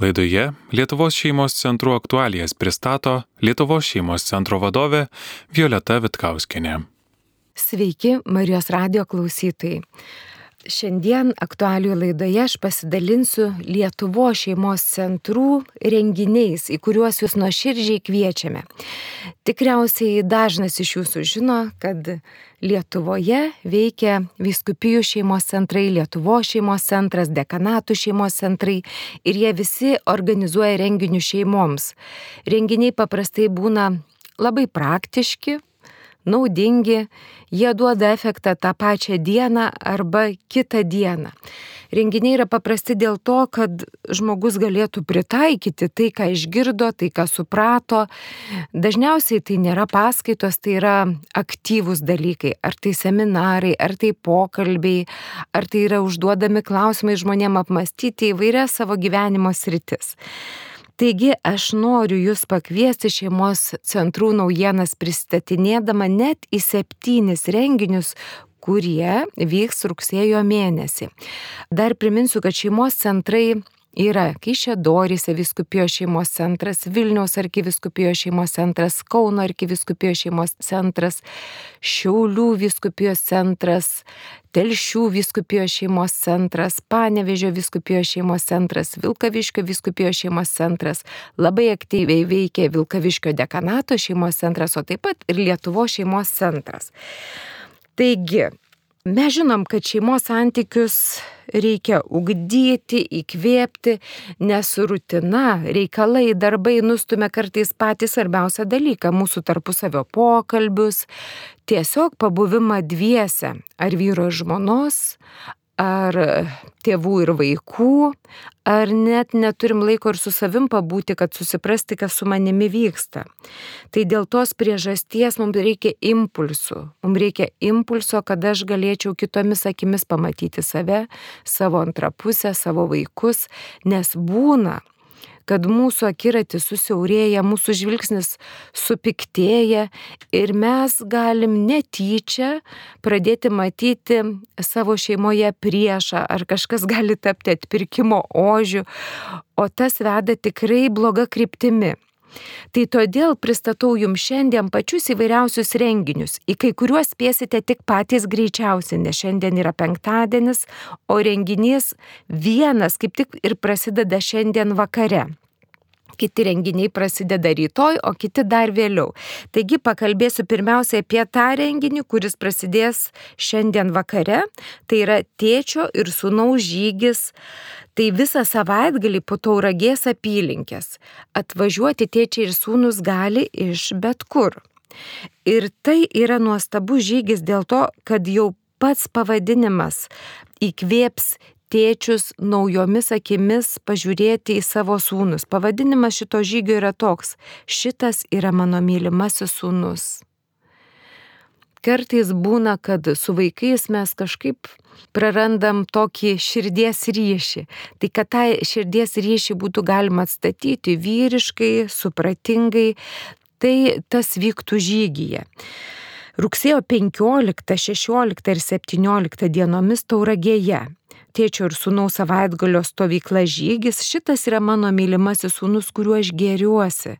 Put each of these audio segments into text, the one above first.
Laidoje Lietuvos šeimos centrų aktualijas pristato Lietuvos šeimos centro vadovė Violeta Vitkauskinė. Sveiki, Marijos radio klausytojai. Šiandien aktualių laidoje aš pasidalinsiu Lietuvo šeimos centrų renginiais, į kuriuos jūs nuoširdžiai kviečiame. Tikriausiai dažnas iš jūsų žino, kad Lietuvoje veikia Viskupijų šeimos centrai, Lietuvo šeimos centras, dekanatų šeimos centrai ir jie visi organizuoja renginių šeimoms. Renginiai paprastai būna labai praktiški, naudingi, jie duoda efektą tą pačią dieną arba kitą dieną. Renginiai yra paprasti dėl to, kad žmogus galėtų pritaikyti tai, ką išgirdo, tai, ką suprato. Dažniausiai tai nėra paskaitos, tai yra aktyvūs dalykai. Ar tai seminarai, ar tai pokalbiai, ar tai yra užduodami klausimai žmonėm apmastyti įvairias savo gyvenimo sritis. Taigi aš noriu Jūs pakviesti šeimos centrų naujienas pristatinėdama net į septynis renginius, kurie vyks rugsėjo mėnesį. Dar priminsiu, kad šeimos centrai yra Kaišėdoryse viskupijos šeimos centras, Vilniaus arkiviskupijos šeimos centras, Kauno arkiviskupijos šeimos centras, Šiaulių viskupijos centras, Telšių viskupijos šeimos centras, Panevežio viskupijos šeimos centras, Vilkaviškio viskupijos šeimos centras, labai aktyviai veikia Vilkaviškio dekanato šeimos centras, o taip pat ir Lietuvo šeimos centras. Taigi, Mes žinom, kad šeimos santykius reikia ugdyti, įkvėpti, nes rutina, reikalai, darbai nustumia kartais patį svarbiausią dalyką - mūsų tarpusavio pokalbius, tiesiog pabuvimą dviese, ar vyro ir žmonos, ar tėvų ir vaikų, ar net neturim laiko ir su savim pabūti, kad susiprasti, kas su manimi vyksta. Tai dėl tos priežasties mums reikia impulsų. Mums reikia impulso, kad aš galėčiau kitomis akimis pamatyti save, savo antrapusę, savo vaikus, nes būna, kad mūsų akiratis susiaurėja, mūsų žvilgsnis supiktėja ir mes galim netyčia pradėti matyti savo šeimoje priešą ar kažkas gali tapti atpirkimo ožių, o tas veda tikrai bloga kryptimi. Tai todėl pristatau jums šiandien pačius įvairiausius renginius, į kai kuriuos spėsite tik patys greičiausiai, nes šiandien yra penktadienis, o renginys vienas kaip tik ir prasideda šiandien vakare kiti renginiai prasideda rytoj, o kiti dar vėliau. Taigi pakalbėsiu pirmiausia apie tą renginį, kuris prasidės šiandien vakare. Tai yra tėčio ir sunaus žygis Tai visą savaitgalį po tauragės apylinkės atvažiuoti tėčiai ir sūnus gali iš bet kur. Ir tai yra nuostabus žygis dėl to, kad jau pats pavadinimas įkvėps tėčius naujomis akimis pažiūrėti į savo sūnus. Pavadinimas šito žygio yra toks - šitas yra mano mylimasis sūnus kartais būna, kad su vaikais mes kažkaip prarandam tokį širdies ryšį. Tai kad tą širdies ryšį būtų galima atstatyti vyriškai, supratingai, tai tas vyktų žygyje. Rugsėjo 15, 16 ir 17 dienomis tauragėje. Tėčio ir sūnaus savaitgalio stovykla žygis, šitas yra mano mylimasis sūnus, kuriuo aš geriuosi.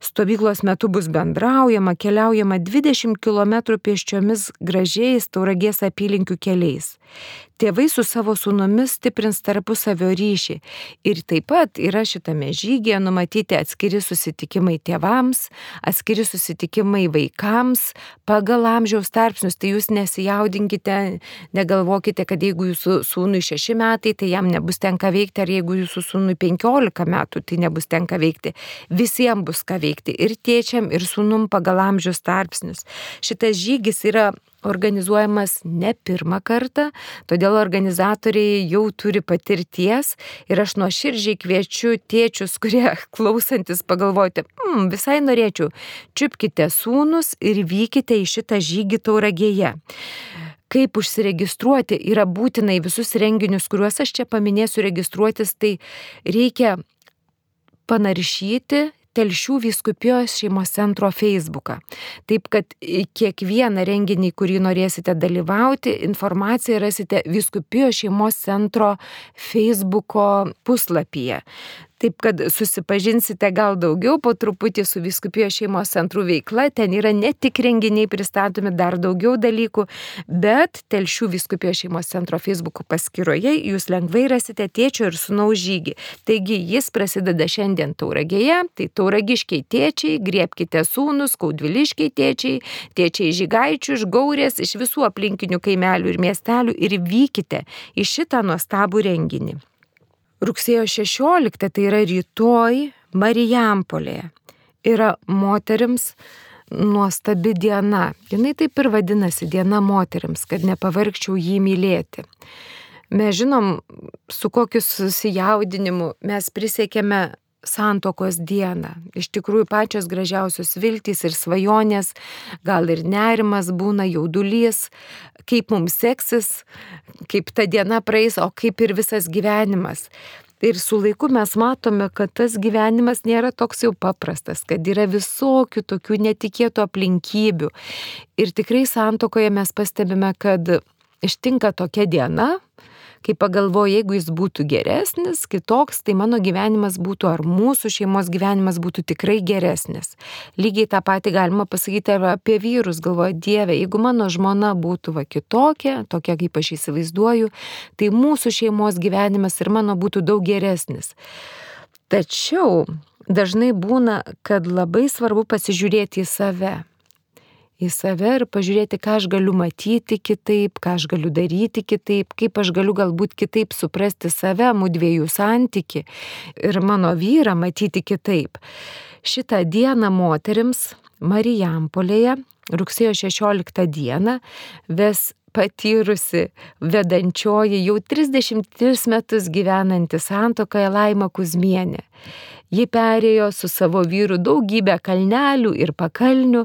Stovyklos metu bus bendraujama, keliaujama 20 km pėsčiomis gražiais tauragės apylinkių keliais. Tėvai su savo sūnumis stiprins tarpusavio ryšį. Ir taip pat yra šitame žygėje numatyti atskiri susitikimai tėvams, atskiri susitikimai vaikams pagal amžiaus tarpsnius. Tai jūs nesijaudinkite, negalvokite, kad jeigu jūsų sūnui 6 metai, tai jam nebus tenka veikti, ar jeigu jūsų sūnui 15 metų, tai nebus tenka veikti. Visiems bus ką veikti ir tėčiam, ir sūnum pagal amžiaus tarpsnius. Šitas žygis yra organizuojamas ne pirmą kartą, todėl organizatoriai jau turi patirties ir aš nuoširdžiai kviečiu tėčius, kurie klausantis pagalvoti, hmm, visai norėčiau, čiupkite sūnus ir vykite į šitą žygį tauragėje. Kaip užsiregistruoti, yra būtinai visus renginius, kuriuos aš čia paminėsiu registruotis, tai reikia panaršyti Telšių viskupijos šeimos centro Facebooką. Taip kad kiekvieną renginį, kurį norėsite dalyvauti, informaciją rasite viskupijos šeimos centro Facebooko puslapyje. Taip kad susipažinsite gal daugiau po truputį su viskupijos šeimos centrų veikla. Ten yra ne tik renginiai pristatomi, dar daugiau dalykų, bet Telšių viskupijos šeimos centro Facebook paskyroje jūs lengvai rasite tėčio ir sunaus žygį. Taigi jis prasideda šiandien tauragėje, tai tauragiškiai tėčiai, griepkite sūnus, kaudviliškiai tėčiai, tėčiai žygaičių, iš gaurės, iš visų aplinkinių kaimelių ir miestelių ir vykite į šitą nuostabų renginį rugsėjo 16, tai yra rytoj Marijampolėje, yra moteriams nuostabi diena. Jis taip ir vadinasi diena moteriams, kad nepavargčiau jį mylėti. Mes žinom, su kokiu susijaudinimu mes prisiekėme santokos dieną. Iš tikrųjų pačios gražiausios viltys ir svajonės, gal ir nerimas būna jaudulys, kaip mums seksis, kaip ta diena praeis, o kaip ir visas gyvenimas. Ir su laiku mes matome, kad tas gyvenimas nėra toks jau paprastas, kad yra visokių tokių netikėtų aplinkybių. Ir tikrai santokoje mes pastebime, kad ištinka tokia diena, kai pagalvoju, jeigu jis būtų geresnis, kitoks, tai mano gyvenimas būtų ar mūsų šeimos gyvenimas būtų tikrai geresnis. Lygiai tą patį galima pasakyti apie vyrus, galvoju, Dieve, jeigu mano žmona būtų va kitokia, tokia kaip aš įsivaizduoju, tai mūsų šeimos gyvenimas ir mano būtų daug geresnis. Tačiau dažnai būna, kad labai svarbu pasižiūrėti į save į save ir pažiūrėti, ką aš galiu matyti kitaip, ką aš galiu daryti kitaip, kaip aš galiu galbūt kitaip suprasti save, mūdviejų santyki ir mano vyrą matyti kitaip. Šitą dieną moteriams Marijampolėje rugsėjo 16 dieną ves patyrusi vedančioji jau 33 metus gyvenanti santokoje Laima Kuzmienė. Ji perėjo su savo vyru daugybę kalnelių ir pakalnių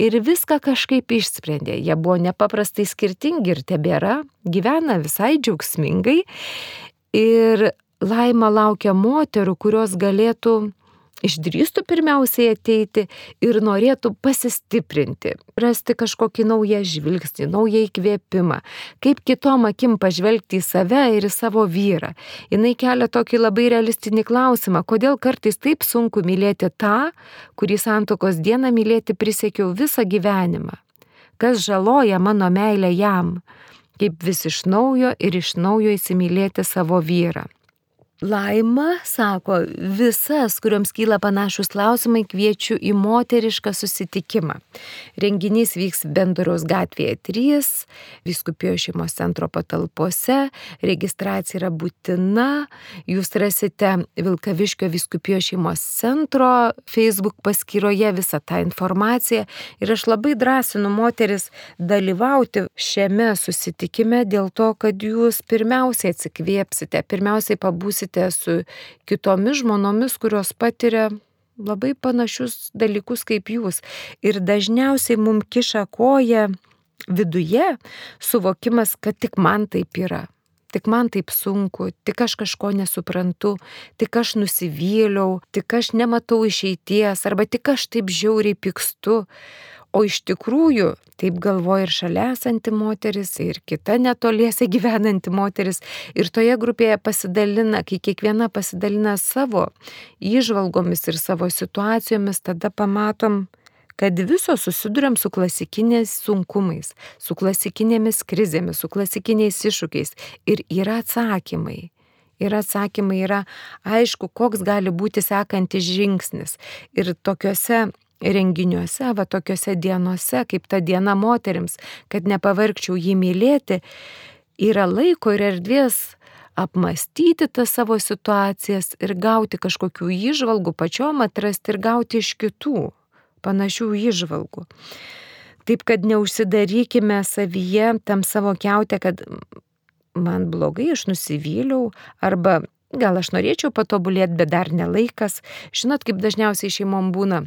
ir viską kažkaip išsprendė. Jie buvo nepaprastai skirtingi ir tebėra, gyvena visai džiaugsmingai. Ir laima laukia moterų, kurios galėtų išdrįstų pirmiausiai ateiti ir norėtų pasistiprinti, rasti kažkokį naują žvilgsnį, naują įkvėpimą, kaip kitom akim pažvelgti į save ir į savo vyrą. Jis kelia tokį labai realistinį klausimą, kodėl kartais taip sunku mylėti tą, kurį santokos dieną mylėti prisiekiau visą gyvenimą. Kas žaloja mano meilę jam, kaip vis iš naujo ir iš naujo įsimylėti savo vyrą. Laima sako, visas, kuriuoms kyla panašus klausimai, kviečiu į moterišką susitikimą. Renginys vyks Bendoros gatvėje 3, Viskupijos šeimos centro patalpose, registracija yra būtina, jūs rasite Vilkaviškio Viskupijos šeimos centro Facebook paskyroje visą tą informaciją ir aš labai drąsinu moteris dalyvauti šiame susitikime dėl to, kad jūs pirmiausiai atsikvėpsite, pirmiausiai pabūsite bendraujate su kitomis žmonomis, kurios patiria labai panašius dalykus kaip jūs. Ir dažniausiai mums kiša koja viduje suvokimas, kad tik man taip yra. Tik man taip sunku, tik aš kažko nesuprantu, tik aš nusivyliau, tik aš nematau išeities, arba tik aš taip žiauriai pykstu. O iš tikrųjų, taip galvoja ir šalia esanti moteris, ir kita netoliese gyvenanti moteris. Ir toje grupėje pasidalina, kai kiekviena pasidalina savo įžvalgomis ir savo situacijomis, tada pamatom, kad visos susidurėm su klasikiniais sunkumais, su klasikinėmis krizėmis, su klasikiniais iššūkiais. Ir yra atsakymai. Ir atsakymai yra aišku, koks gali būti sekantis žingsnis. Ir tokiuose renginiuose, va tokiuose dienose, kaip ta diena moteriams, kad nepavargčiau jį mylėti, yra laiko ir erdvės apmastyti tas savo situacijas ir gauti kažkokių įžvalgų pačiom atrasti ir gauti iš kitų panašių įžvalgų. Taip kad neužsidarykime savyje tam savo keutę, kad man blogai, aš nusivyliau, arba gal aš norėčiau patobulėti, bet dar nelaikas. Žinot, kaip dažniausiai šeimom būna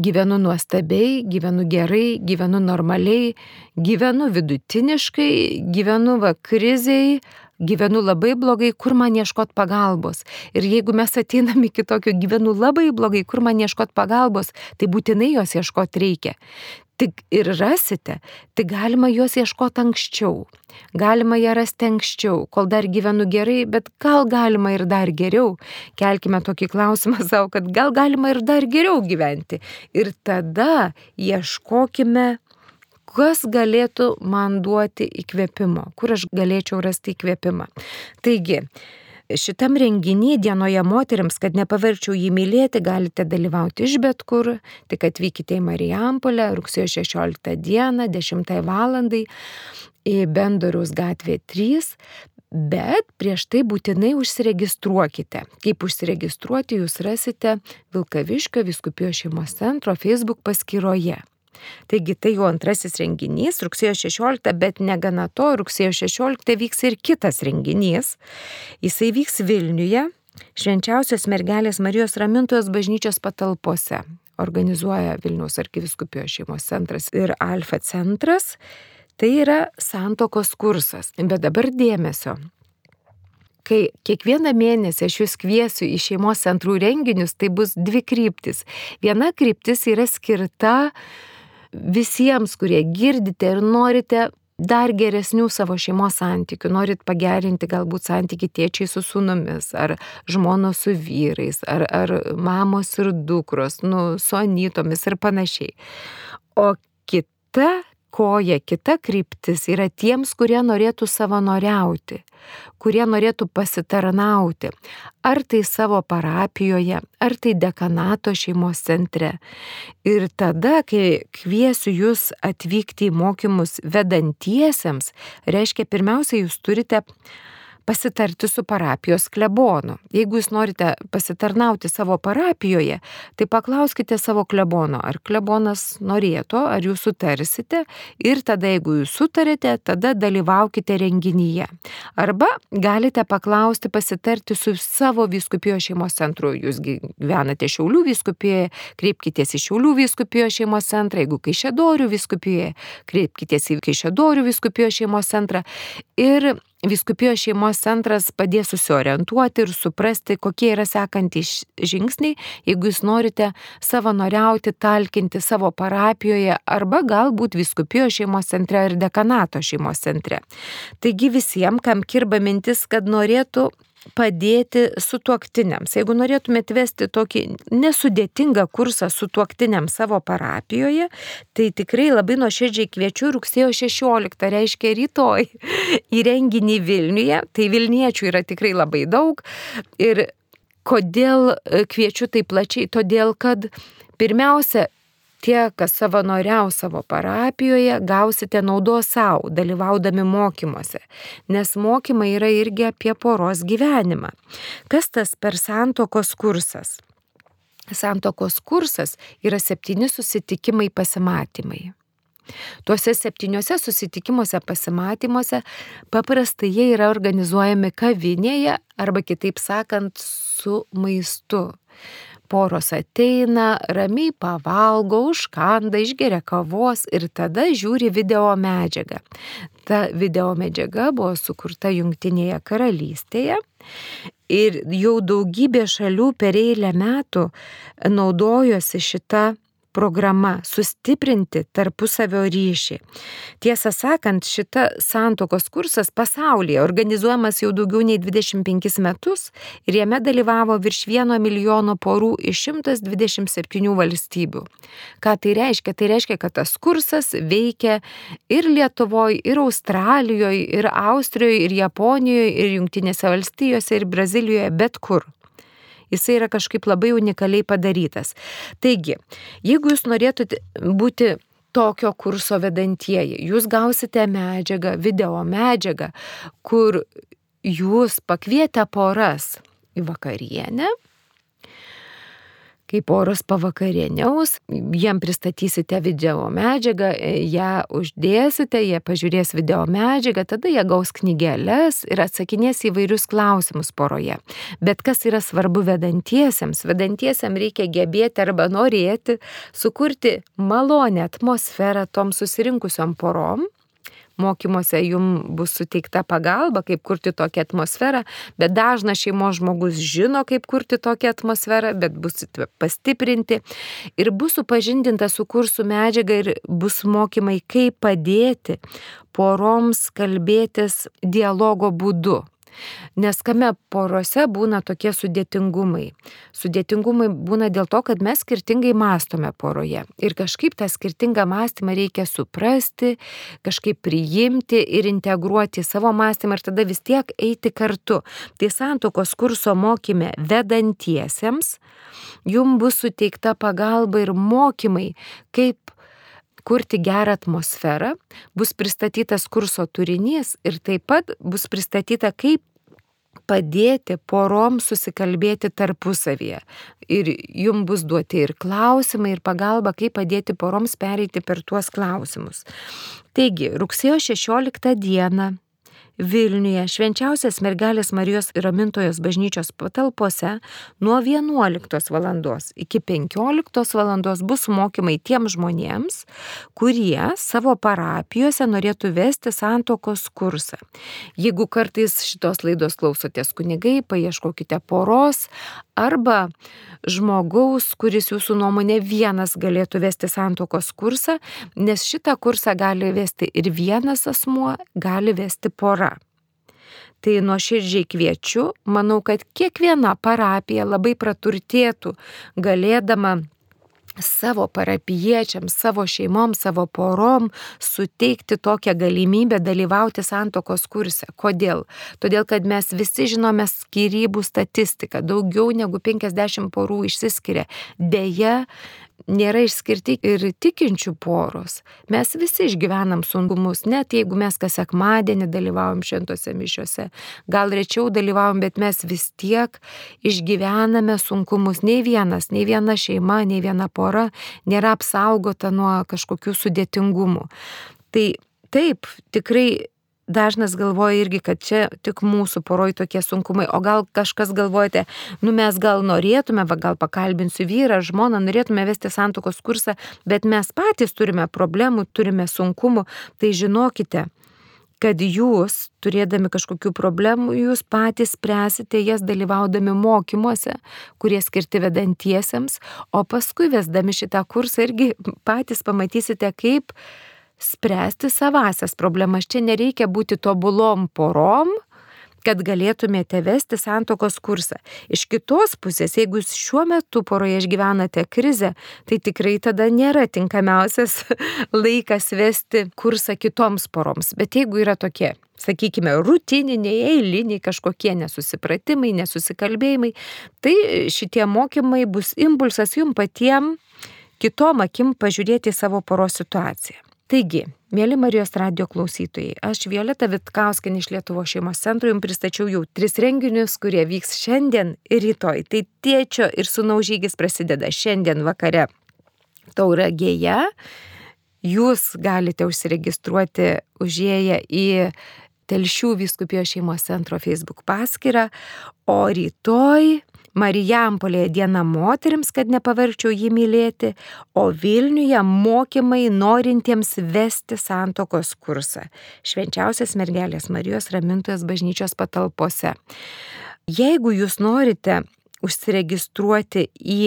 gyvenu nuostabiai, gyvenu gerai, gyvenu normaliai, gyvenu vidutiniškai, gyvenu va kriziai, gyvenu labai blogai, kur man ieškot pagalbos. Ir jeigu mes ateinam iki tokio gyvenu labai blogai, kur man ieškot pagalbos, tai būtinai jos ieškot reikia. Tik ir rasite, tik galima juos ieškoti anksčiau. Galima ją rasti anksčiau, kol dar gyvenu gerai, bet gal galima ir dar geriau. Kelkime tokį klausimą savo, kad gal galima ir dar geriau gyventi. Ir tada ieškokime kas galėtų man duoti įkvėpimo, kur aš galėčiau rasti įkvėpimą. Taigi, šitam renginį dienoje moteriams, kad nepaverčiau jį mylėti, galite dalyvauti iš bet kur, tik atvykite į Marijampolę rugsėjo 16 dieną, 10 val. į Bendoriaus gatvė 3, bet prieš tai būtinai užsiregistruokite. Kaip užsiregistruoti jūs rasite Vilkaviškio viskupijos šeimos centro Facebook paskyroje. Taigi tai jau antrasis renginys, rugsėjo 16, bet negana to, rugsėjo 16 vyks ir kitas renginys. Jisai vyks Vilniuje, švenčiausios mergelės Marijos Ramintojos bažnyčios patalpose. Organizuoja Vilniaus arkiviskupijos šeimos centras ir Alfa centras. Tai yra santokos kursas. Bet dabar dėmesio kai kiekvieną mėnesį aš jūs kviesiu į šeimos centrų renginius, tai bus dvi kryptis. Viena kryptis yra skirta visiems, kurie girdite ir norite dar geresnių savo šeimos santykių, norit pagerinti galbūt santykių tėčiai su sunumis, ar žmonos su vyrais, ar, ar mamos ir dukros, nu, su anytomis ir panašiai. O kita koja, kita kryptis yra tiems, kurie norėtų savanoriauti, kurie norėtų pasitarnauti, ar tai savo parapijoje, ar tai dekanato šeimos centre. Ir tada, kai kviesiu jūs atvykti į mokymus vedantiesiems, reiškia, pirmiausia, jūs turite pasitarti su parapijos klebonu. Jeigu jūs norite pasitarnauti savo parapijoje, tai paklauskite savo klebono, ar klebonas norėtų, ar jūs sutarsite ir tada, jeigu jūs sutarėte, tada dalyvaukite renginyje. Arba galite paklausti, pasitarti su savo viskupijos šeimos centru. Jūs gyvenate Šiaulių viskupijoje, kreipkitės į Šiaulių viskupijos šeimos centrą, jeigu Kaišėdorių viskupijoje, kreipkitės į Kaišėdorių viskupijos šeimos centrą. Ir Viskupijos šeimos centras padės susiorientuoti ir suprasti, kokie yra sekantys žingsniai, jeigu jūs norite savanoriauti, talkinti savo parapijoje arba galbūt viskupijos šeimos centre ir dekanato šeimos centre. Taigi visiems, kam kirba mintis, kad norėtų padėti sutuoktiniams. Jeigu norėtumėt vesti tokį nesudėtingą kursą sutuoktiniams savo parapijoje, tai tikrai labai nuoširdžiai kviečiu rugsėjo 16, reiškia rytoj, į renginį Vilniuje. Tai Vilniečių yra tikrai labai daug. Ir kodėl kviečiu taip plačiai? Todėl, kad pirmiausia, tie, kas savanoriaus savo parapijoje, gausite naudos savo, dalyvaudami mokymuose, nes mokymai yra irgi apie poros gyvenimą. Kas tas per santokos kursas? Santokos kursas yra septyni susitikimai pasimatymai. Tuose septyniuose susitikimuose pasimatymuose paprastai jie yra organizuojami kavinėje arba kitaip sakant su maistu poros ateina, ramiai pavalgo, užkanda, išgeria kavos ir tada žiūri video medžiagą. Ta video medžiaga buvo sukurta Junktinėje karalystėje ir jau daugybė šalių per eilę metų naudojosi šitą programa - sustiprinti tarpusavio ryšį. Tiesą sakant, šita santokos kursas pasaulyje organizuojamas jau daugiau nei 25 metus ir jame dalyvavo virš 1 milijono porų iš 127 valstybių. Ką tai reiškia? Tai reiškia, kad tas kursas veikia ir Lietuvoje, ir Australijoje, ir Austrijoje, ir Japonijoje, ir Junktinėse valstijose, ir Brazilijoje, bet kur jisai yra kažkaip labai unikaliai padarytas. Taigi, jeigu jūs norėtumėte būti tokio kurso vedantieji, jūs gausite medžiagą, video medžiagą, kur jūs pakvietę poras į vakarienę, kai poros pavakarieniaus, jiem pristatysite video medžiagą, ją uždėsite, jie pažiūrės video medžiagą, tada jie gaus knygelės ir atsakinės įvairius klausimus poroje. Bet kas yra svarbu vedantiesiems? Vedantiesiems reikia gebėti arba norėti sukurti malonę atmosferą tom susirinkusiom porom mokymuose jums bus suteikta pagalba, kaip kurti tokią atmosferą, bet dažnas šeimos žmogus žino, kaip kurti tokią atmosferą, bet bus pastiprinti ir bus supažindinta su kursų medžiaga ir bus mokymai, kaip padėti poroms kalbėtis dialogo būdu. Nes kame porose būna tokie sudėtingumai. Sudėtingumai būna dėl to, kad mes skirtingai mastome poroje. Ir kažkaip tą skirtingą mąstymą reikia suprasti, kažkaip priimti ir integruoti į savo mąstymą ir tada vis tiek eiti kartu. Tai santokos kurso mokyme vedantiesiems jums bus suteikta pagalba ir mokymai, kaip kurti gerą atmosferą, bus pristatytas kurso turinys ir taip pat bus pristatyta, kaip padėti porom susikalbėti tarpusavyje. Ir jums bus duoti ir klausimai, ir pagalba, kaip padėti poroms pereiti per tuos klausimus. Taigi, rugsėjo 16 dieną Vilniuje švenčiausias mergelės Marijos ramintojos bažnyčios patalpose nuo 11 val. iki 15 val. bus mokymai tiems žmonėms, kurie savo parapijose norėtų vesti santokos kursą. Jeigu kartais šitos laidos klausotės kunigai, paieškokite poros arba žmogaus, kuris jūsų nuomonė vienas galėtų vesti santokos kursą, nes šitą kursą gali vesti ir vienas asmuo, gali vesti pora. Tai nuoširdžiai kviečiu, manau, kad kiekviena parapija labai praturtėtų, galėdama savo parapiečiams, savo šeimom, savo porom suteikti tokią galimybę dalyvauti santokos kurse. Kodėl? Todėl, kad mes visi žinome skirybų statistiką. Daugiau negu 50 porų išsiskiria. Deja, nėra išskirti ir tikinčių poros. Mes visi išgyvenam sunkumus, net jeigu mes kas sekmadienį dalyvavom šventose mišiuose. Gal rečiau dalyvavom, bet mes vis tiek išgyvename sunkumus. Nei vienas, nei viena šeima, nei viena pora nėra apsaugota nuo kažkokių sudėtingumų. Tai taip, tikrai dažnas galvoja irgi, kad čia tik mūsų poroj tokie sunkumai, o gal kažkas galvojate, nu mes gal norėtume, va, gal pakalbinsiu vyrą, žmoną, norėtume vesti santokos kursą, bet mes patys turime problemų, turime sunkumų, tai žinokite, kad jūs, turėdami kažkokių problemų, jūs patys spręsite jas dalyvaudami mokymuose, kurie skirti vedantiesiems, o paskui vesdami šitą kursą irgi patys pamatysite, kaip spręsti savasias problemas. Čia nereikia būti tobulom porom, kad galėtumėte vesti santokos kursą. Iš kitos pusės, jeigu jūs šiuo metu poroje išgyvenate krizę, tai tikrai tada nėra tinkamiausias laikas vesti kursą kitoms poroms. Bet jeigu yra tokie, sakykime, rutininiai, eiliniai kažkokie nesusipratimai, nesusikalbėjimai, tai šitie mokymai bus impulsas jum patiem kitom akim pažiūrėti į savo poros situaciją. Taigi, mėly Marijos radio klausytojai, aš Violeta Vitkauskin iš Lietuvo šeimos centro jums pristačiau jau tris renginius, kurie vyks šiandien ir rytoj. Tai tėčio ir sunaužygis prasideda šiandien vakare Tauragėje. Jūs galite užsiregistruoti užėję į Telšių viskupijos šeimos centro Facebook paskyrą, o rytoj Marijampolėje diena moteriams, kad nepavarčiau jį mylėti, o Vilniuje mokymai norintiems vesti santokos kursą. Švenčiausias mergelės Marijos ramintojas bažnyčios patalpose. Jeigu jūs norite užsiregistruoti į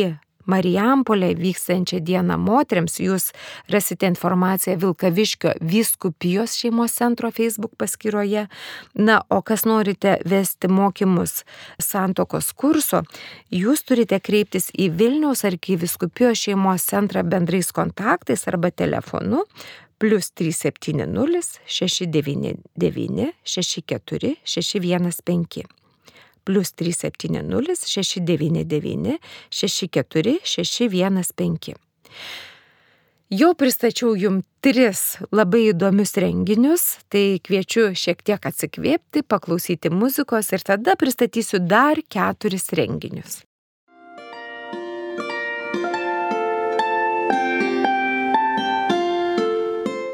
Marijampolė vykstančią dieną moteriams. Jūs rasite informaciją Vilkaviškio Vyskupijos šeimos centro Facebook paskyroje. Na, o kas norite vesti mokymus santokos kurso, jūs turite kreiptis į Vilniaus arkiviskupijos šeimos centrą bendrais kontaktais arba telefonu plus 370 699 64 615 plus 370 699 64 615. Jau pristačiau jums tris labai įdomius renginius, tai kviečiu šiek tiek atsikvėpti, paklausyti muzikos ir tada pristatysiu dar keturis renginius.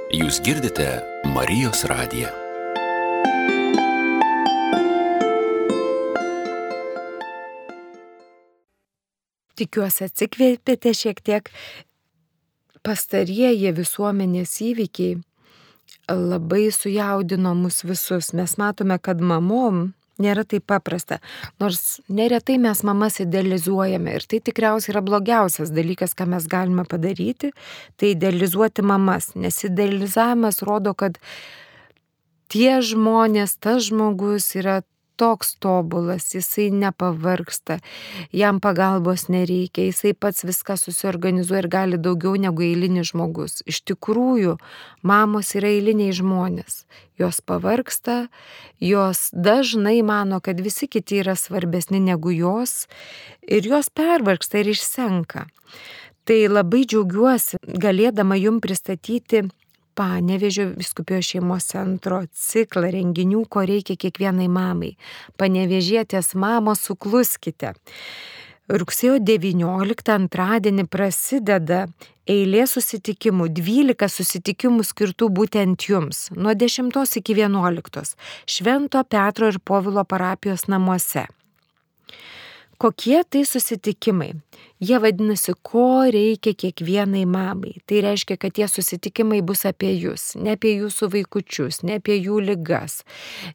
Jūs girdite Marijos radiją. Tikiuosi atsikvėpėte šiek tiek. Pastarieji visuomenės įvykiai labai sujaudino mus visus. Mes matome, kad mamom nėra taip paprasta. Nors neretai mes mamas idealizuojame ir tai tikriausiai yra blogiausias dalykas, ką mes galime padaryti, tai idealizuoti mamas. Nes idealizavimas rodo, kad tie žmonės, tas žmogus yra toks tobulas, jisai nepavarksta, jam pagalbos nereikia, jisai pats viską susiorganizuoja ir gali daugiau negu eilinis žmogus. Iš tikrųjų, mamos yra eiliniai žmonės. Jos pavarksta, jos dažnai mano, kad visi kiti yra svarbesni negu jos ir jos pervarksta ir išsenka. Tai labai džiaugiuosi galėdama jum pristatyti Panevežio viskupijos šeimos centro ciklą renginių, ko reikia kiekvienai mamai. Panevežėtės mamos sukluskite. Rugsėjo 19 antradienį prasideda eilė susitikimų, 12 susitikimų skirtų būtent jums, nuo 10 iki 11 Švento Petro ir Povilo parapijos namuose. Kokie tai susitikimai? Jie vadinasi, ko reikia kiekvienai mamai. Tai reiškia, kad tie susitikimai bus apie jūs, ne apie jūsų vaikučius, ne apie jų ligas,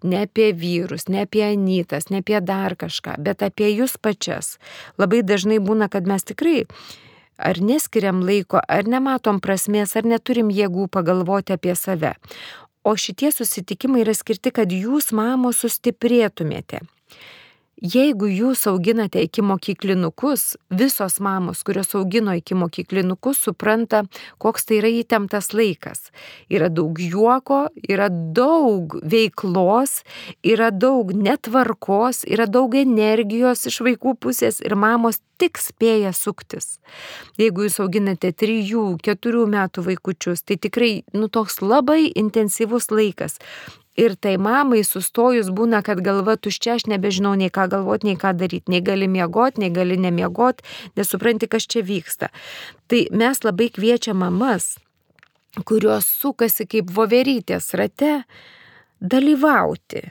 ne apie vyrus, ne apie anytas, ne apie dar kažką, bet apie jūs pačias. Labai dažnai būna, kad mes tikrai ar neskiriam laiko, ar nematom prasmės, ar neturim jėgų pagalvoti apie save. O šitie susitikimai yra skirti, kad jūs, mamos, sustiprėtumėte. Jeigu jūs auginate iki mokyklinukus, visos mamos, kurios augino iki mokyklinukus, supranta, koks tai yra įtemptas laikas. Yra daug juoko, yra daug veiklos, yra daug netvarkos, yra daug energijos iš vaikų pusės ir mamos tik spėja suktis. Jeigu jūs auginate 3-4 metų vaikučius, tai tikrai, nu, toks labai intensyvus laikas. Ir tai mamai sustojus būna, kad galva tuščia, aš nebežinau nei ką galvoti, nei ką daryti, nei gali miegoti, nei gali nemiegoti, nesupranti, kas čia vyksta. Tai mes labai kviečiam mamas, kurios sukasi kaip voverytės rate, dalyvauti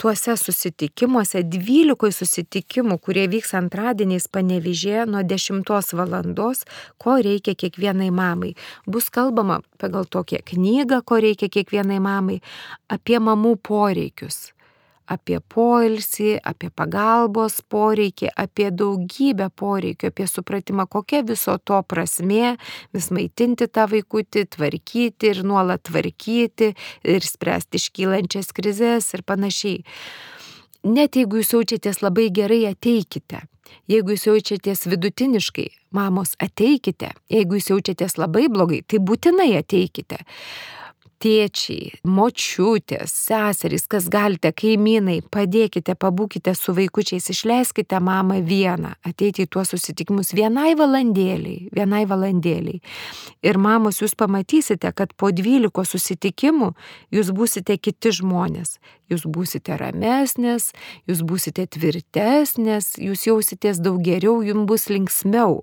tuose susitikimuose, 12 susitikimų, kurie vyks antradieniais panevižė nuo 10 valandos, ko reikia kiekvienai mamai. Bus kalbama pagal tokią knygą, ko reikia kiekvienai mamai, apie mamų poreikius apie poilsį, apie pagalbos poreikį, apie daugybę poreikių, apie supratimą, kokia viso to prasme, vis maitinti tą vaikutį, tvarkyti ir nuolat tvarkyti ir spręsti iškylančias krizės ir panašiai. Net jeigu jūs jaučiatės labai gerai, ateikite. Jeigu jūs jaučiatės vidutiniškai, mamos, ateikite. Jeigu jūs jaučiatės labai blogai, tai būtinai ateikite tėčiai, močiutės, seserys, kas galite, kaimynai, padėkite, pabūkite su vaikučiais, išleiskite mamą vieną, ateiti į tuos susitikimus vienai valandėliai, vienai valandėliai. Ir mamos, jūs pamatysite, kad po 12 susitikimų jūs būsite kiti žmonės. Jūs būsite ramesnės, jūs būsite tvirtesnės, jūs jausitės daug geriau, jums bus linksmiau.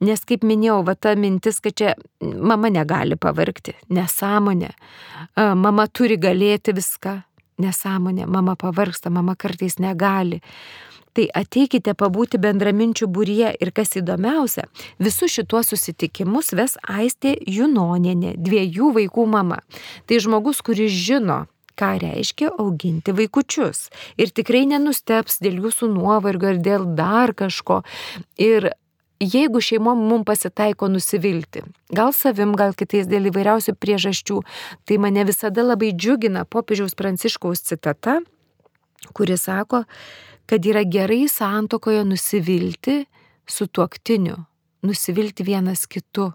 Nes kaip minėjau, va ta mintis, kad čia mama negali pavarkti, nesąmonė. Mama turi galėti viską, nesąmonė. Mama pavarksta, mama kartais negali. Tai ateikite pabūti bendraminčių būryje ir kas įdomiausia, visus šituos susitikimus ves Aistė Junoninė, dviejų vaikų mama. Tai žmogus, kuris žino, ką reiškia auginti vaikučius. Ir tikrai nenusteps dėl jūsų nuovargio ir dėl dar kažko. Ir jeigu šeimom mums pasitaiko nusivilti, gal savim, gal kitais dėl įvairiausių priežasčių, tai mane visada labai džiugina popiežiaus pranciškaus citata, kuris sako, kad yra gerai santokoje nusivilti su tuoktiniu, nusivilti vienas kitu,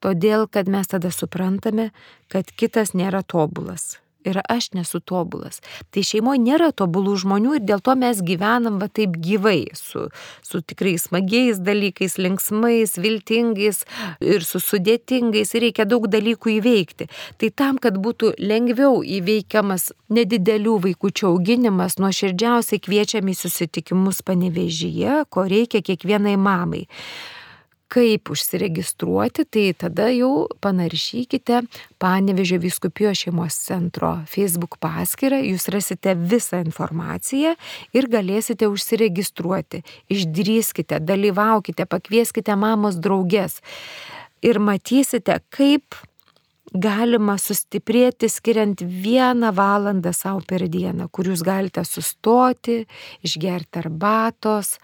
todėl kad mes tada suprantame, kad kitas nėra tobulas ir aš nesu tobulas. Tai šeimoje nėra tobulų žmonių ir dėl to mes gyvenam va taip gyvai, su, su tikrai smagiais dalykais, linksmais, viltingais ir su sudėtingais ir reikia daug dalykų įveikti. Tai tam, kad būtų lengviau įveikiamas nedidelių vaikųčių auginimas, nuoširdžiausiai kviečiami susitikimus panevežyje, ko reikia kiekvienai mamai kaip užsiregistruoti, tai tada jau panaršykite Panevežio viskupijos šeimos centro Facebook paskyrą, jūs rasite visą informaciją ir galėsite užsiregistruoti. Išdrįskite, dalyvaukite, pakvieskite mamos draugės ir matysite, kaip galima sustiprėti skiriant vieną valandą savo per dieną, kur jūs galite sustoti, išgerti arbatos,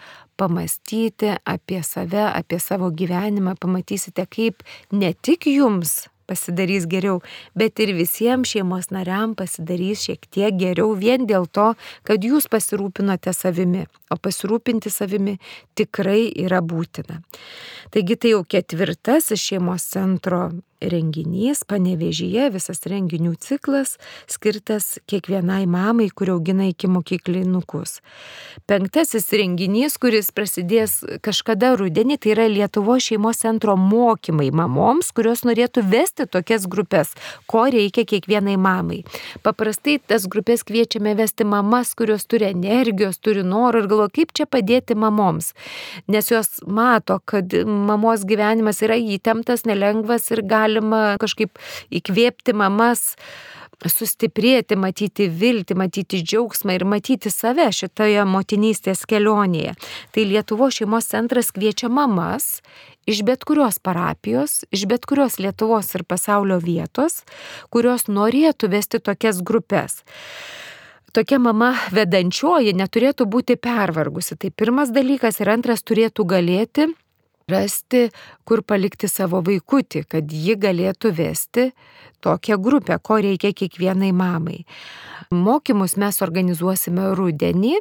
pamastyti apie save, apie savo gyvenimą, pamatysite, kaip ne tik jums pasidarys geriau, bet ir visiems šeimos nariam pasidarys šiek tiek geriau vien dėl to, kad jūs pasirūpinote savimi, o pasirūpinti savimi tikrai yra būtina. Taigi tai jau ketvirtasis šeimos centro renginys panevežyje, visas renginių ciklas skirtas kiekvienai mamai, kuri augina iki mokyklinukus. Penktasis renginys, kuris prasidės kažkada rudenį, tai yra Lietuvo šeimos centro mokymai mamoms, kurios norėtų vesti tokias grupės, ko reikia kiekvienai mamai. Paprastai tas grupės kviečiame vesti mamas, kurios turi energijos, turi norų ir galvo, kaip čia padėti mamoms. Nes jos mato, kad mamos gyvenimas yra įtemptas, nelengvas ir gali galima kažkaip įkvėpti mamas sustiprėti, matyti viltį, matyti džiaugsmą ir matyti save šitoje motinystės kelionėje. Tai Lietuvo šeimos centras kviečia mamas iš bet kurios parapijos, iš bet kurios Lietuvos ir pasaulio vietos, kurios norėtų vesti tokias grupės tokia mama vedančioji neturėtų būti pervargusi. Tai pirmas dalykas ir antras turėtų galėti rasti, kur palikti savo vaikutį, kad ji galėtų vesti tokią grupę, ko reikia kiekvienai mamai. Mokymus mes organizuosime rudenį,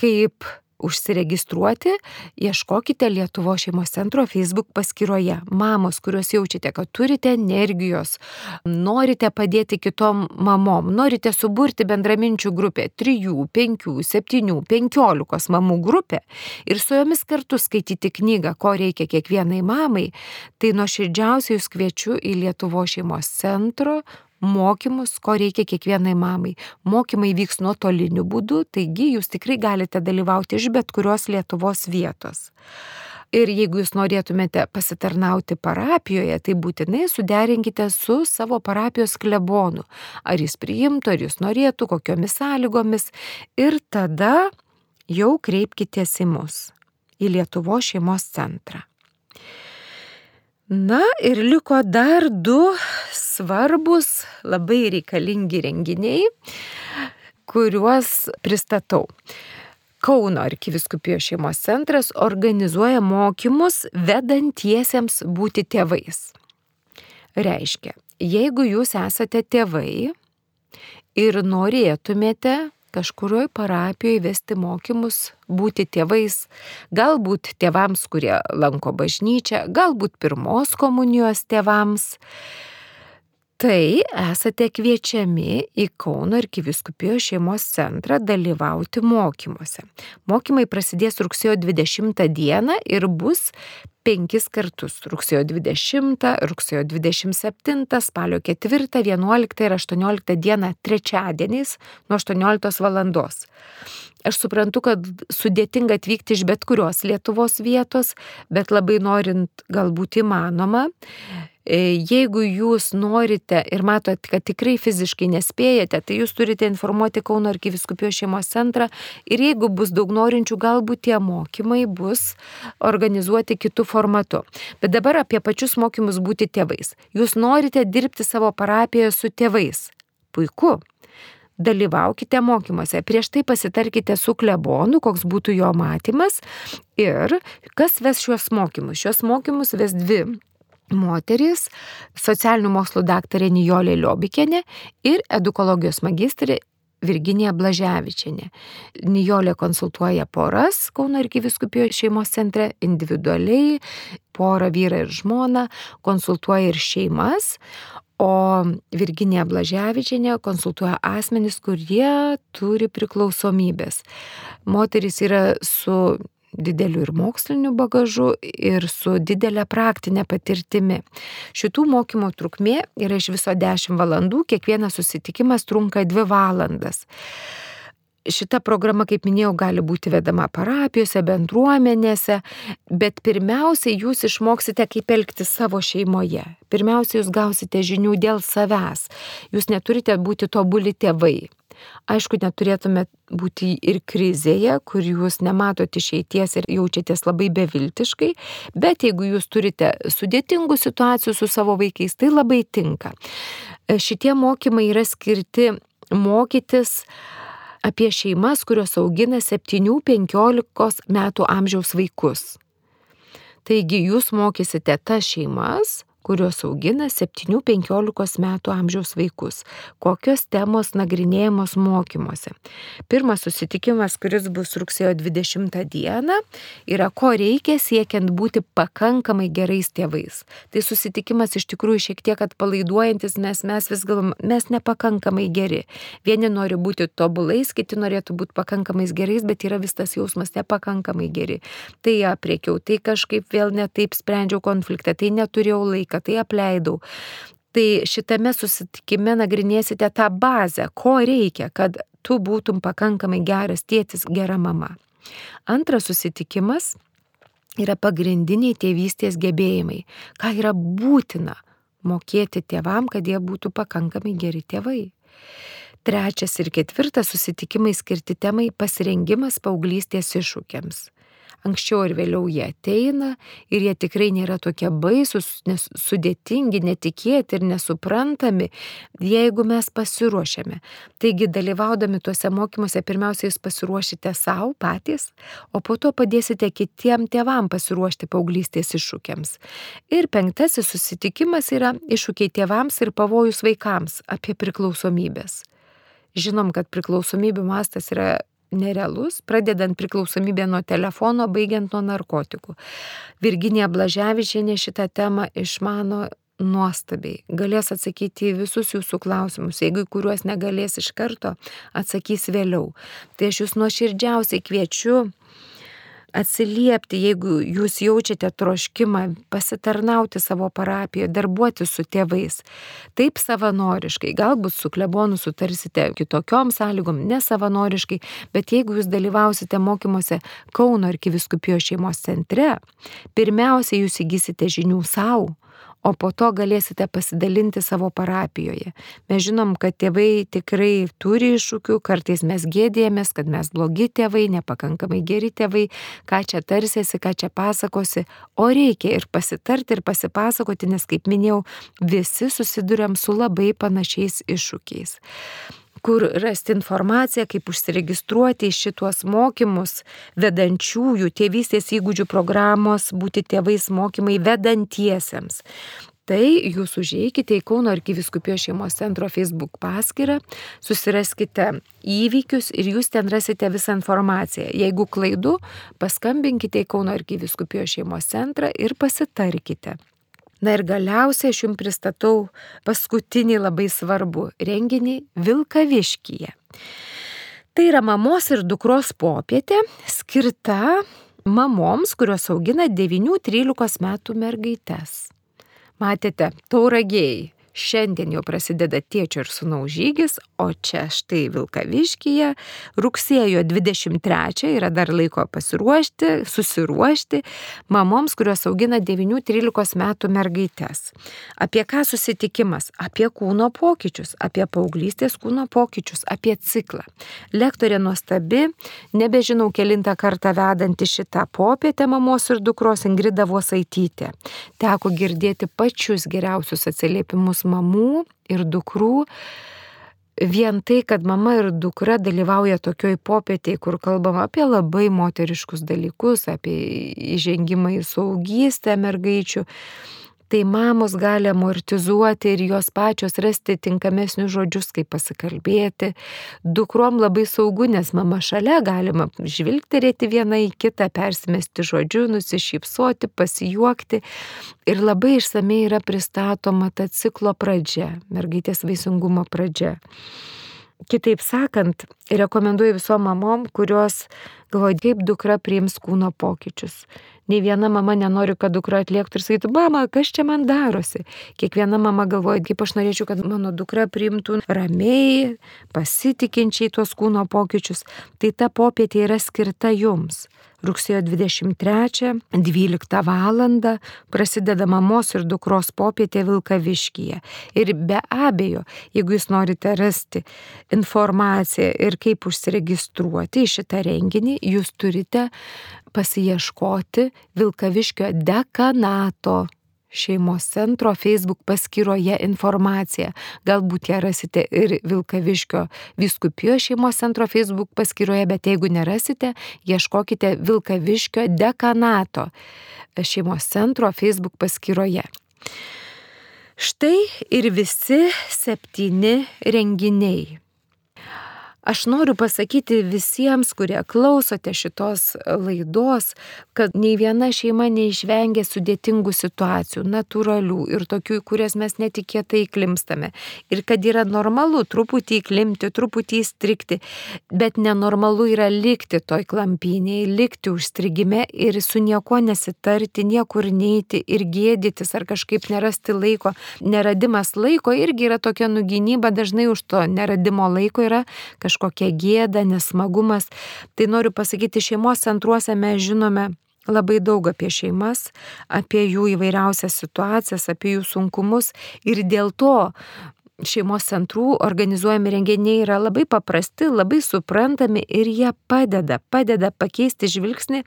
kaip užsiregistruoti, ieškokite Lietuvo šeimos centro Facebook paskyroje. Mamos, kurios jaučiate, kad turite energijos, norite padėti kitom mamom, norite suburti bendraminčių grupę 3, 5, 7, 15 mamų grupę ir su jomis kartu skaityti knygą, ko reikia kiekvienai mamai, tai nuoširdžiausiai jūs kviečiu į Lietuvo šeimos centro mokymus, ko reikia kiekvienai mamai. Mokymai vyks nuotoliniu būdu, taigi jūs tikrai galite dalyvauti iš bet kurios Lietuvos vietos. Ir jeigu jūs norėtumėte pasitarnauti parapijoje, tai būtinai suderinkite su savo parapijos klebonu. Ar jis priimtų, ar jis norėtų, kokiomis sąlygomis. Ir tada jau kreipkitės į mus, į Lietuvo šeimos centrą. Na ir liko dar du svarbus, labai reikalingi renginiai, kuriuos pristatau. Kauno arkiviskupijos šeimos centras organizuoja mokymus vedantiesiems būti tėvais. Reiškia, jeigu jūs esate tėvai ir norėtumėte kažkurioj parapijoje vesti mokymus, būti tėvais, galbūt tėvams, kurie lanko bažnyčią, galbūt pirmos komunijos tėvams, tai esate kviečiami į Kauno arkiviskupijos šeimos centrą dalyvauti mokymuose. Mokymai prasidės rugsėjo 20 dieną ir bus penkis kartus - rugsėjo 20, rugsėjo 27, spalio 4, 11 ir 18 dieną trečiadieniais nuo 18 val. Aš suprantu, kad sudėtinga atvykti iš bet kurios Lietuvos vietos, bet labai norint galbūt įmanoma. E, jeigu jūs norite ir matot, kad tikrai fiziškai nespėjate, tai jūs turite informuoti Kauno arkiviskupijos šeimos centrą ir jeigu bus daug norinčių, galbūt tie mokymai bus organizuoti kitų formatų. Bet dabar apie pačius mokymus būti tėvais. Jūs norite dirbti savo parapijoje su tėvais. Puiku dalyvaukite mokymuose. Prieš tai pasitarkite su klebonu, koks būtų jo matymas ir kas ves šiuos mokymus. Šios mokymus ves dvi moteris, socialinių mokslų daktarė Nijolė Liobikienė ir edukologijos magistrė Virginija Blaževičianė. Nijolė konsultuoja poras Kauno arkiviskupijos šeimos centre individualiai, porą vyrą ir žmoną, konsultuoja ir šeimas, o Virginija Blaževičianė konsultuoja asmenys, kurie turi priklausomybės. Moteris yra su dideliu ir moksliniu bagažu, ir su didelė praktinė patirtimi. Šitų mokymo trukmė yra iš viso 10 valandų, kiekvienas susitikimas trunka 2 valandas. Šita programa, kaip minėjau, gali būti vedama parapijose, bendruomenėse, bet pirmiausia, jūs išmoksite, kaip elgti savo šeimoje. Pirmiausia, jūs gausite žinių dėl savęs. Jūs neturite būti tobuli tėvai. Aišku, neturėtumėt būti ir krizėje, kur jūs nematote išeities ir jaučiatės labai beviltiškai, bet jeigu jūs turite sudėtingų situacijų su savo vaikais, tai labai tinka. E, šitie mokymai yra skirti mokytis apie šeimas, kurios augina 7-15 metų amžiaus vaikus. Taigi jūs mokysite tas šeimas, kurios augina 7-15 metų amžiaus vaikus. Kokios temos nagrinėjamos mokymuose. Pirmas susitikimas, kuris bus rugsėjo 20 dieną, yra ko reikia siekiant būti pakankamai gerais tėvais. Tai susitikimas iš tikrųjų šiek tiek atpalaiduojantis, nes mes vis galvom, mes nepakankamai geri. Vieni nori būti tobulais, kiti norėtų būti pakankamais gerais, bet yra vis tas jausmas nepakankamai geri. Tai apriekiau, tai kažkaip vėl netaip sprendžiau konfliktą, tai neturėjau laiką vaiką, tai apleidau. Tai šitame susitikime nagrinėsite tą bazę, ko reikia, kad tu būtum pakankamai geras tėtis, gera mama. Antras susitikimas yra pagrindiniai tėvystės gebėjimai, ką yra būtina mokėti tėvam, kad jie būtų pakankamai geri tėvai. Trečias ir ketvirtas susitikimai skirti temai pasirengimas paauglystės iššūkiams anksčiau ar vėliau jie ateina ir jie tikrai nėra tokie baisus, sudėtingi, netikėti ir nesuprantami, jeigu mes pasiruošiame. Taigi, dalyvaudami tuose mokymuose, pirmiausia, jūs pasiruošite savo patys, o po to padėsite kitiem tėvam pasiruošti paauglystės iššūkiams. Ir penktasis susitikimas yra iššūkiai tėvams ir pavojus vaikams apie priklausomybės. Žinom, kad priklausomybių mastas yra nerealus, pradedant priklausomybę nuo telefono, baigiant nuo narkotikų. Virginija Blaževičienė šitą temą išmano nuostabiai. Galės atsakyti į visus jūsų klausimus. Jeigu kuriuos negalės iš karto, atsakys vėliau. Tai aš jūs nuoširdžiausiai kviečiu atsiliepti, jeigu jūs jaučiate troškimą pasitarnauti savo parapijoje, darbuoti su tėvais. Taip savanoriškai, galbūt su klebonu sutarsite kitokiom sąlygom, nesavanoriškai, bet jeigu jūs dalyvausite mokymuose Kauno arkiviskupijos šeimos centre, pirmiausia jūs įgysite žinių savo o po to galėsite pasidalinti savo parapijoje. Mes žinom, kad tėvai tikrai turi iššūkių, kartais mes gėdėjomės, kad mes blogi tėvai, nepakankamai geri tėvai, ką čia tarsėsi, ką čia pasakosi, o reikia ir pasitarti, ir pasipasakoti, nes, kaip minėjau, visi susidurėm su labai panašiais iššūkiais kur rasti informaciją, kaip užsiregistruoti į šituos mokymus vedančiųjų tėvystės įgūdžių programos būti tėvais mokymai vedantiesiems. Tai jūs užėjkite į Kauno arkiviskupijos šeimos centro Facebook paskyrą, susiraskite įvykius ir jūs ten rasite visą informaciją. Jeigu klaidu, paskambinkite į Kauno arkiviskupijos šeimos centrą ir pasitarkite. Na ir galiausiai aš jums pristatau paskutinį labai svarbų renginį Vilkaviškyje. Tai yra mamos ir dukros popietė skirta mamoms, kurios augina 9-13 metų mergaites. Matėte, tauragėjai Šiandien jau prasideda tėčio ir sunaus žygis, o čia štai Vilkaviškyje rugsėjo 23 yra dar laiko pasiruošti, susiruošti mamoms, kurios augina 9-13 metų mergaitės. Apie ką susitikimas? Apie kūno pokyčius, apie paauglystės kūno pokyčius, apie ciklą. Lektorė nuostabi, nebežinau kelintą kartą vedanti šitą popietę mamos ir dukros Ingrida Vosaitytė. Teko girdėti pačius geriausius atsiliepimus mamų ir dukrų. Vien tai, kad mama ir dukra dalyvauja tokioj popietėje, kur kalbama apie labai moteriškus dalykus, apie įžengimą į saugystę mergaičių, tai mamos gali amortizuoti ir jos pačios rasti tinkamesnius žodžius, kaip pasikalbėti. Dukrom labai saugu, nes mama šalia galima žvilgterėti vieną į kitą, persimesti žodžiu, nusišypsoti, pasijuokti. Ir labai išsamei yra pristatoma ta ciklo pradžia, mergaitės vaisingumo pradžia. Kitaip sakant, rekomenduoju visom mamom, kurios galvoja, kaip dukra priims kūno pokyčius. Nei viena mama nenori, kad dukra atliektų ir sakytų, mama, kas čia man darosi. Kiekviena mama galvoja, kaip aš norėčiau, kad mano dukra priimtų ramiai, pasitikinčiai tuos kūno pokyčius. Tai ta popietė yra skirta jums rugsėjo 23, 12 val. prasideda mamos ir dukros popietė Vilkaviškyje. Ir be abejo, jeigu jūs norite rasti informaciją ir kaip užsiregistruoti į šitą renginį, jūs turite pasieškoti Vilkaviškio dekanato šeimos centro Facebook paskyroje informaciją. Galbūt ją rasite ir Vilkaviškio viskupijos šeimos centro Facebook paskyroje, bet jeigu nerasite, ieškokite Vilkaviškio dekanato šeimos centro Facebook paskyroje. Štai ir visi septyni renginiai. Aš noriu pasakyti visiems, kurie klausote šitos laidos, kad nei viena šeima neišvengia sudėtingų situacijų, natūralių ir tokių, į kurias mes netikėtai klimstame. Ir kad yra normalu truputį įklimti, truputį įstrikti, bet nenormalu yra likti toj klampynėje, likti užstrigime ir su niekuo nesitarti, niekur neiti ir gėdytis ar kažkaip nerasti laiko. Neradimas laiko irgi yra tokia nugynyba, dažnai už to neradimo laiko yra kažkas kažkokia gėda, nesmagumas. Tai noriu pasakyti, šeimos centruose mes žinome labai daug apie šeimas, apie jų įvairiausias situacijas, apie jų sunkumus ir dėl to šeimos centrų organizuojami renginiai yra labai paprasti, labai suprantami ir jie padeda, padeda pakeisti žvilgsnį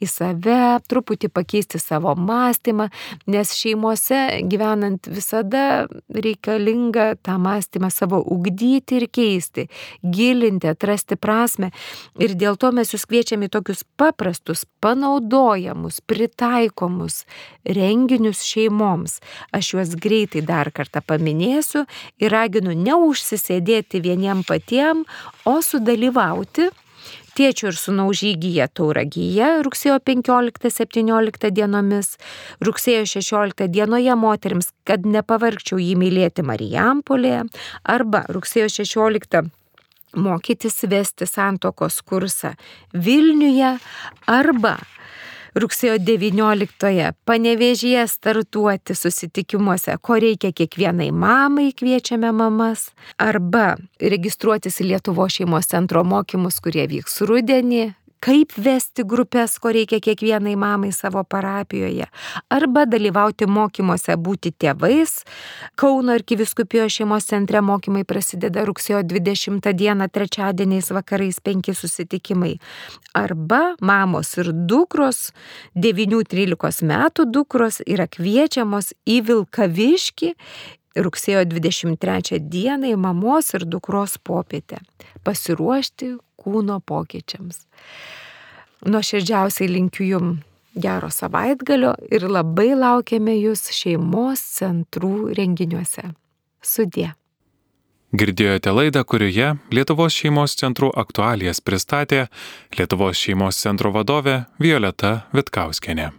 į save, truputį pakeisti savo mąstymą, nes šeimose gyvenant visada reikalinga tą mąstymą savo ugdyti ir keisti, gilinti, atrasti prasme. Ir dėl to mes jūs kviečiame į tokius paprastus, panaudojamus, pritaikomus renginius šeimoms. Aš juos greitai dar kartą paminėsiu ir raginu neužsisėdėti vieniem patiem, o sudalyvauti tėčio ir sunaus žygyje tauragyje rugsėjo 15-17 dienomis, rugsėjo 16 dienoje moteriams, kad nepavargčiau jį mylėti Marijampolėje, arba rugsėjo 16 mokytis vesti santokos kursą Vilniuje, arba rugsėjo 19-ąją panevežėje startuoti susitikimuose, ko reikia kiekvienai mamai, kviečiame mamas, arba registruotis į Lietuvo šeimos centro mokymus, kurie vyks rudenį, kaip vesti grupės, ko reikia kiekvienai mamai savo parapijoje, arba dalyvauti mokymuose būti tėvais. Kauno arkiviskupijos šeimos centre mokymai prasideda rugsėjo 20 dieną, trečiadieniais vakarais penki susitikimai. Arba mamos ir dukros, 9-13 metų dukros yra kviečiamos į Vilkaviškį rugsėjo 23 dieną į mamos ir dukros popietę. Pasiruošti kūno pokyčiams. Nuoširdžiausiai linkiu jum gero savaitgalio ir labai laukiame jūs šeimos centrų renginiuose. Sudė. Girdėjote laidą, kurioje Lietuvos šeimos centrų aktualijas pristatė Lietuvos šeimos centro vadovė Violeta Vitkauskenė.